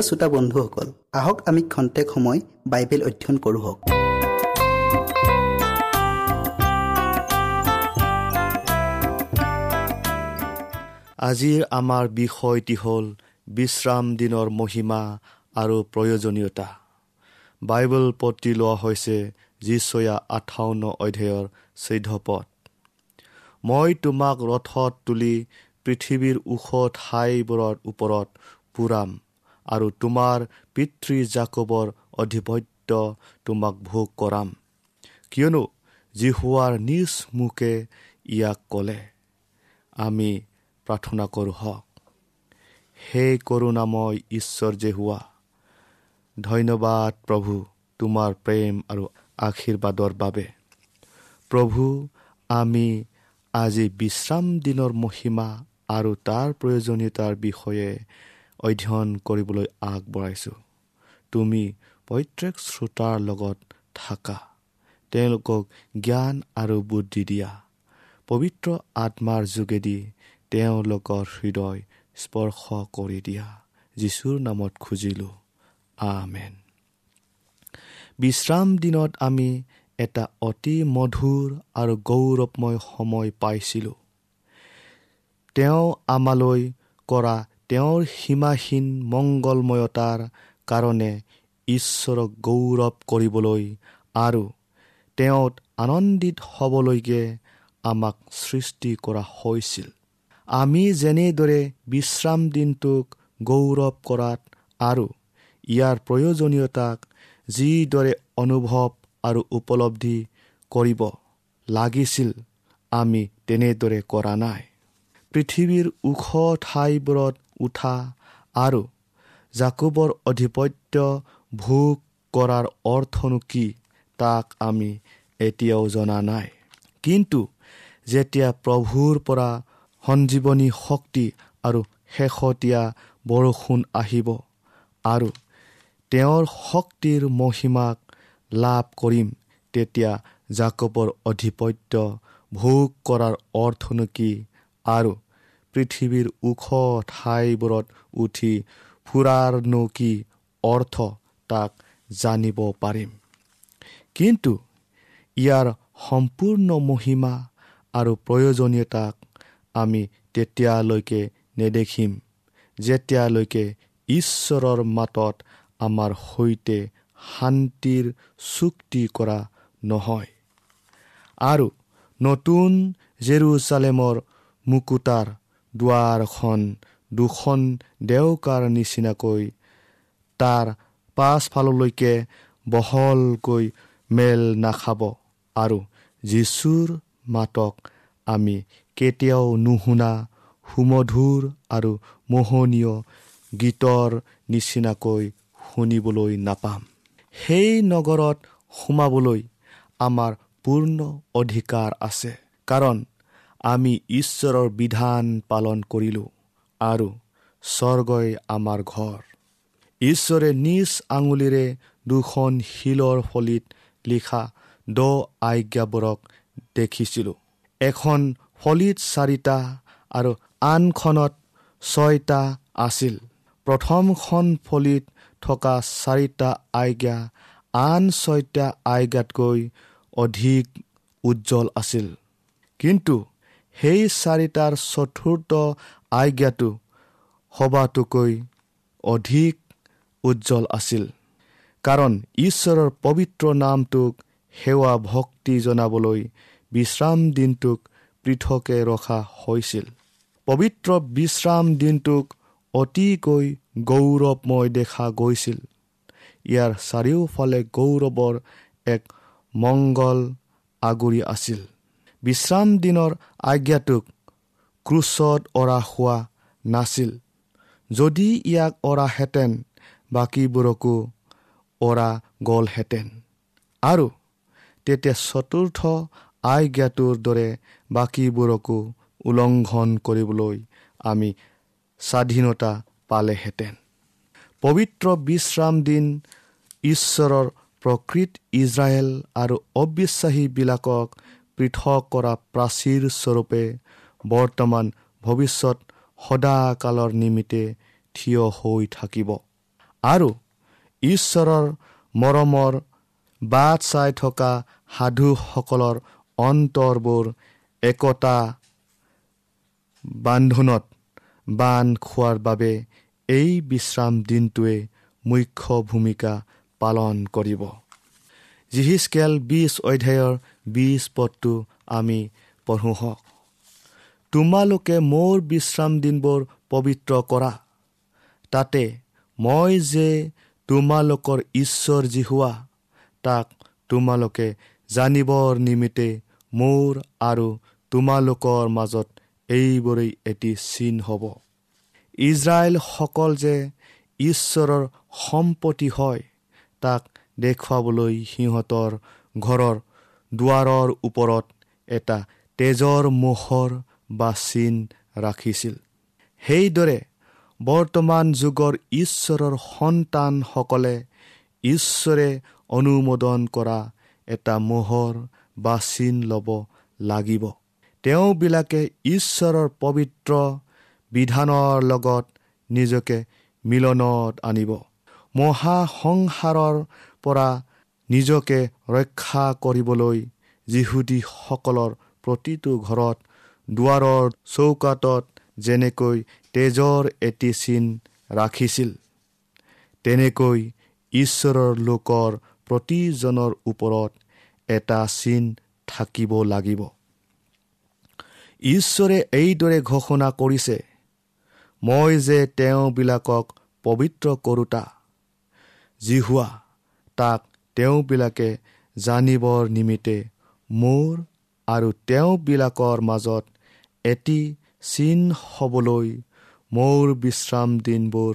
প্ৰিয় শ্ৰোতা বন্ধুসকল আহক আমি খন্তেক সময় বাইবেল অধ্যয়ন কৰোঁ হওক। আজিৰ আমাৰ বিষয়টি হ'ল বিশ্ৰাম দিনৰ মহিমা আৰু প্ৰয়োজনীয়তা। বাইবেল পত্ৰি লোৱা হৈছে যিচয়া আঠাৱন্ন অধ্যায়ৰ চৈধ্য পদ। মই তোমাক ৰথত তুলি পৃথিৱীৰ ওখ ঠাইবোৰৰ ওপৰত পুৰাম। আৰু তোমাৰ পিতৃ জাকবৰ অধিপত্য তোমাক ভোগ কৰাম। কিয়নো জিহুৱাৰ নিজ মুখে ইয়াক ক'লে। আমি প্ৰাৰ্থনা কৰোঁ হওক। হে কৰোণাময় ঈশ্বৰ যে হোৱা ধন্যবাদ প্ৰভু তোমাৰ প্ৰেম আৰু আশীৰ্বাদৰ বাবে। প্ৰভু আমি আজি বিশ্ৰাম দিনৰ মহিমা আৰু তাৰ প্ৰয়োজনীয়তাৰ বিষয়ে অধ্যয়ন কৰিবলৈ আগবঢ়াইছোঁ। তুমি প্ৰত্যেক শ্ৰোতাৰ লগত থাকা। তেওঁলোকক জ্ঞান আৰু বুদ্ধি দিয়া। পবিত্ৰ আত্মাৰ যোগেদি তেওঁলোকৰ হৃদয় স্পৰ্শ কৰি দিয়া। যীশুৰ নামত খুজিলোঁ। আমেন। বিশ্ৰাম দিনত আমি এটা অতি মধুৰ আৰু গৌৰৱময় সময় পাইছিলোঁ। তেওঁ আমালৈ কৰা তেওঁৰ সীমাহীন মংগলময়তাৰ কাৰণে ঈশ্বৰক গৌৰৱ কৰিবলৈ আৰু তেওঁত আনন্দিত হ'বলৈকে আমাক সৃষ্টি কৰা হৈছিল। আমি যেনেদৰে বিশ্ৰাম দিনটোক গৌৰৱ কৰাত আৰু ইয়াৰ প্ৰয়োজনীয়তাক যিদৰে অনুভৱ আৰু উপলব্ধি কৰিব লাগিছিল আমি তেনেদৰে কৰা নাই। পৃথিৱীৰ ওখ ঠাইবোৰত উঠা আৰু জাকুবৰ আধিপত্য ভোগ কৰাৰ অৰ্থনো কি তাক আমি এতিয়াও জনা নাই। কিন্তু যেতিয়া প্ৰভুৰ পৰা সঞ্জীৱনী শক্তি আৰু শেহতীয়া বৰষুণ আহিব আৰু তেওঁৰ শক্তিৰ মহিমাক লাভ কৰিম তেতিয়া জাকবৰ আধিপত্য ভোগ কৰাৰ অৰ্থনো কি আৰু পৃথিৱীৰ ওখ ঠাইবোৰত উঠি ফুৰাৰনো কি অৰ্থ তাক জানিব পাৰিম। কিন্তু ইয়াৰ সম্পূৰ্ণ মহিমা আৰু প্ৰয়োজনীয়তাক আমি তেতিয়ালৈকে নেদেখিম যেতিয়ালৈকে ঈশ্বৰৰ মাতত আমাৰ সৈতে শান্তিৰ চুক্তি কৰা নহয়। আৰু নতুন জেৰুচালেমৰ মুকুতাৰ দুৱাৰখন দুখন দেউকাৰ নিচিনাকৈ তাৰ পাছফাললৈকে বহলকৈ মেল নাখাব আৰু যীশুৰ মাতক আমি কেতিয়াও নুশুনা সুমধুৰ আৰু মোহনীয় গীতৰ নিচিনাকৈ শুনিবলৈ নাপাম। সেই নগৰত সোমাবলৈ আমাৰ পূৰ্ণ অধিকাৰ আছে। কাৰণ আমি ঈশ্বৰৰ বিধান পালন কৰিলোঁ আৰু স্বৰ্গই আমাৰ ঘৰ। ঈশ্বৰে নিজ আঙুলিৰে দুখন শিলৰ ফলিত লিখা দ আজ্ঞাবোৰক দেখিছিলোঁ। এখন ফলিত চাৰিটা আৰু আনখনত ছয়টা আছিল। প্ৰথমখন ফলিত থকা চাৰিটা আজ্ঞা আন ছয়টা আজ্ঞাতকৈ অধিক উজ্জ্বল আছিল। কিন্তু সেই চাৰিটাৰ চতুৰ্থ আজ্ঞাটো সবাতোকৈ অধিক উজ্জ্বল আছিল। কাৰণ ঈশ্বৰৰ পবিত্ৰ নামটোক সেৱা ভক্তি জনাবলৈ বিশ্ৰাম দিনটোক পৃথকে ৰখা হৈছিল। পবিত্ৰ বিশ্ৰাম দিনটোক অতিকৈ গৌৰৱময় দেখা গৈছিল। ইয়াৰ চাৰিওফালে গৌৰৱৰ এক মংগল আগুৰি আছিল। বিশ্ৰাম দিনৰ আজ্ঞাটোক ক্ৰুচত অৰা হোৱা নাছিল। যদি ইয়াক অৰাহেঁতেন বাকীবোৰকো অৰা গ'লহেঁতেন। আৰু তেতিয়া চতুৰ্থ আজ্ঞাটোৰ দৰে বাকীবোৰকো উলংঘন কৰিবলৈ আমি স্বাধীনতা পালেহেঁতেন। পবিত্ৰ বিশ্ৰাম দিন ঈশ্বৰৰ প্ৰকৃত ইজৰাইল আৰু অবিশ্বাসীবিলাকক পৃথক কৰা প্ৰাচীৰ স্বৰূপে বৰ্তমান ভৱিষ্যত সদাকালৰ নিমিত্তে থিয় হৈ থাকিব। আৰু ঈশ্বৰৰ মৰমৰ বাট চাই থকা সাধুসকলৰ অন্তৰবোৰ একতা বান্ধোনত বান্ধ খোৱাৰ বাবে এই বিশ্ৰাম দিনটোৱে মুখ্য ভূমিকা পালন কৰিব। জিহিচকেল বিছ অধ্যায়ৰ বিছ পদটো আমি পঢ়োঁ হওক তোমালোকে মোৰ বিশ্ৰাম দিনবোৰ পবিত্ৰ কৰা। তাতে মই যে তোমালোকৰ ঈশ্বৰ যি হোৱা তাক তোমালোকে জানিবৰ নিমিত্তে মোৰ আৰু তোমালোকৰ মাজত এইবোৰেই এটি চিন হ'ব। ইজৰাইলসকল যে ঈশ্বৰৰ সম্পত্তি হয় তাক দেখুৱাবলৈ সিহঁতৰ ঘৰৰ দুৱাৰৰ ওপৰত এটা তেজৰ মোহৰ বা চিন ৰাখিছিল। সেইদৰে বৰ্তমান যুগৰ ঈশ্বৰৰ সন্তানসকলে ঈশ্বৰে অনুমোদন কৰা এটা মোহৰ বা চিন ল'ব লাগিব। তেওঁবিলাকে ঈশ্বৰৰ পবিত্ৰ বিধানৰ লগত নিজকে মিলনত আনিব। মহাসংসাৰৰ পৰা নিজকে ৰক্ষা কৰিবলৈ যিহুদীসকলৰ প্ৰতিটো ঘৰত দুৱাৰৰ চৌকাতত যেনেকৈ তেজৰ এটি চিন ৰাখিছিল তেনেকৈ ঈশ্বৰৰ লোকৰ প্ৰতিজনৰ ওপৰত এটা চিন থাকিব লাগিব। ঈশ্বৰে এইদৰে ঘোষণা কৰিছে মই যে তেওঁবিলাকক পবিত্ৰ কৰোতা যি হোৱা তাক তেওঁবিলাকে জানিবৰ নিমিত্তে মোৰ আৰু তেওঁবিলাকৰ মাজত এটি চিন হ'বলৈ মোৰ বিশ্ৰাম দিনবোৰ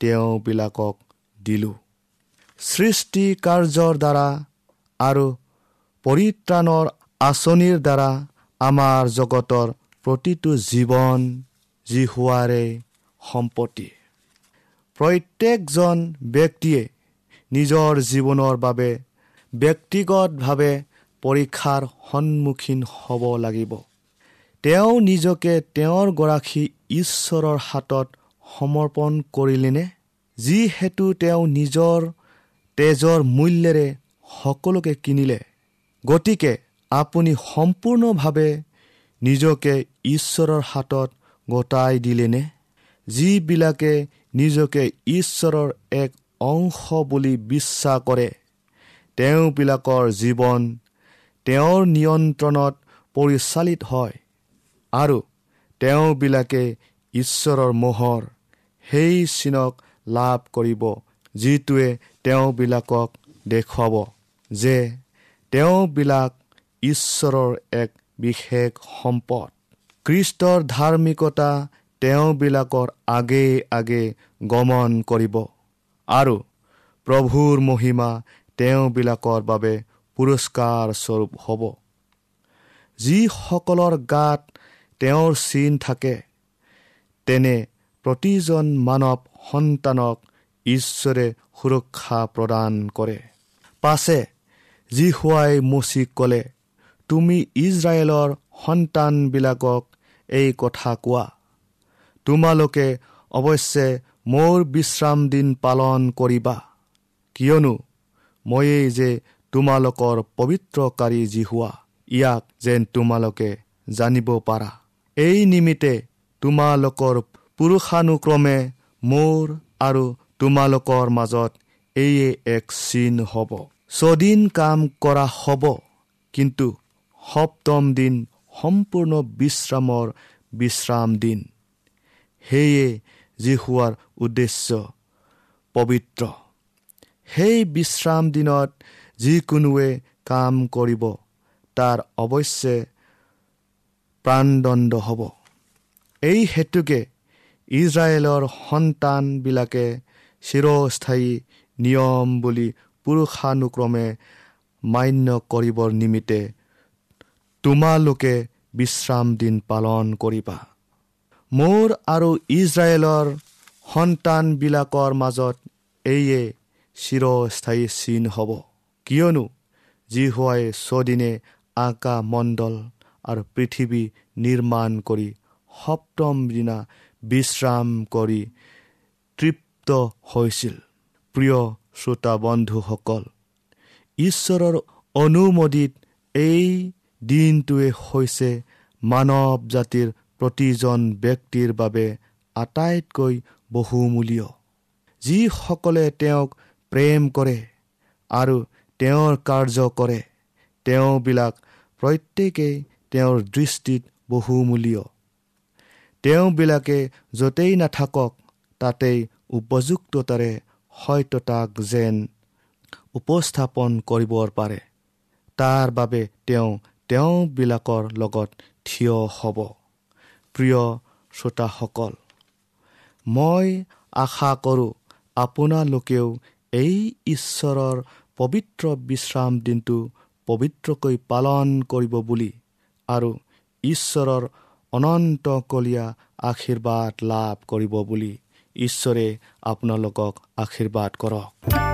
তেওঁবিলাকক দিলোঁ। সৃষ্টি কাৰ্যৰ দ্বাৰা আৰু পৰিত্ৰাণৰ আঁচনিৰ দ্বাৰা আমাৰ জগতৰ প্ৰতিটো জীৱন যি হোৱাৰে সম্পত্তি। প্ৰত্যেকজন ব্যক্তিয়ে নিজৰ জীৱনৰ বাবে ব্যক্তিগতভাৱে পৰীক্ষাৰ সন্মুখীন হ'ব লাগিব। তেওঁ নিজকে তেওঁৰ গৰাকী ঈশ্বৰৰ হাতত সমৰ্পণ কৰিলেনে? যিহেতু তেওঁ নিজৰ তেজৰ মূল্যেৰে সকলোকে কিনিলে গতিকে আপুনি সম্পূৰ্ণভাৱে নিজকে ঈশ্বৰৰ হাতত গতাই দিলেনে? যিবিলাকে নিজকে ঈশ্বৰৰ এক অংশ বুলি বিশ্বাস কৰে। তেওঁবিলাকৰ জীৱন তেওঁৰ নিয়ন্ত্ৰণত পৰিচালিত হয় আৰু তেওঁবিলাকে ঈশ্বৰৰ মোহৰ সেই চিনক লাভ কৰিব যিটোৱে তেওঁবিলাকক দেখুৱাব যে তেওঁবিলাক ঈশ্বৰৰ এক বিশেষ সম্পদ। কৃষ্টৰ ধাৰ্মিকতা তেওঁবিলাকৰ আগে আগে গমন কৰিব। আৰু প্ৰভুৰ মহিমা তেওঁবিলাকৰ বাবে পুৰস্কাৰ স্বৰূপ হ'ব। যিসকলৰ গাত তেওঁৰ চিন থাকে তেনে প্ৰতিজন মানৱ সন্তানক ঈশ্বৰে সুৰক্ষা প্ৰদান কৰে। পাছে যি হোৱাই মচি ক'লে তুমি ইজৰাইলৰ সন্তানবিলাকক এই কথা কোৱা। তোমালোকে অৱশ্যে মোৰ বিশ্ৰাম দিন পালন কৰিবা। কিয়নো ময়েই যে তোমালোকৰ পবিত্ৰকাৰী যি হোৱা ইয়াক যেন তোমালোকে জানিব পাৰা। এই নিমিত্তে তোমালোকৰ পুৰুষানুক্ৰমে মোৰ আৰু তোমালোকৰ মাজত এইয়ে এক চিন হ'ব। ছদিন কাম কৰা হ'ব কিন্তু সপ্তম দিন সম্পূৰ্ণ বিশ্ৰামৰ বিশ্ৰাম দিন। সেয়ে যি হোৱাৰ উদ্দেশ্য পবিত্ৰ। সেই বিশ্ৰাম দিনত যিকোনোৱে কাম কৰিব তাৰ অৱশ্যে প্ৰাণদণ্ড হ'ব। এই হেতুকে ইজৰাইলৰ সন্তানবিলাকে চিৰস্থায়ী নিয়ম বুলি পুৰুষানুক্ৰমে মান্য কৰিবৰ নিমিত্তে তোমালোকে বিশ্ৰাম দিন পালন কৰিবা। মোৰ আৰু ইজৰাইলৰ সন্তানবিলাকৰ মাজত এইয়ে চিৰস্থায়ী চিন হ'ব। কিয়নো যি হোৱাই ছদিনে আকা মণ্ডল আৰু পৃথিৱী নিৰ্মাণ কৰি সপ্তম দিনা বিশ্ৰাম কৰি তৃপ্ত হৈছিল। প্ৰিয় শ্ৰোতা বন্ধুসকল ঈশ্বৰৰ অনুমোদিত এই দিনটোৱে হৈছে মানৱ জাতিৰ প্ৰতিজন ব্যক্তিৰ বাবে আটাইতকৈ বহুমূলীয়। যিসকলে তেওঁক প্ৰেম কৰে আৰু তেওঁৰ কাৰ্য কৰে তেওঁবিলাক প্ৰত্যেকেই তেওঁৰ দৃষ্টিত বহুমূলীয়। তেওঁবিলাকে য'তেই নাথাকক তাতেই উপযুক্ততাৰে সত্যতাক যেন উপস্থাপন কৰিব পাৰে। তাৰ বাবে তেওঁ তেওঁবিলাকৰ লগত থিয় হ'ব। প্ৰিয় শ্ৰোতাসকল মই আশা কৰোঁ আপোনালোকেও এই ঈশ্বৰৰ পবিত্ৰ বিশ্ৰাম দিনটো পবিত্ৰকৈ পালন কৰিব বুলি আৰু ঈশ্বৰৰ অনন্তকলীয়া আশীৰ্বাদ লাভ কৰিব বুলি ঈশ্বৰে আপোনালোকক আশীৰ্বাদ কৰক।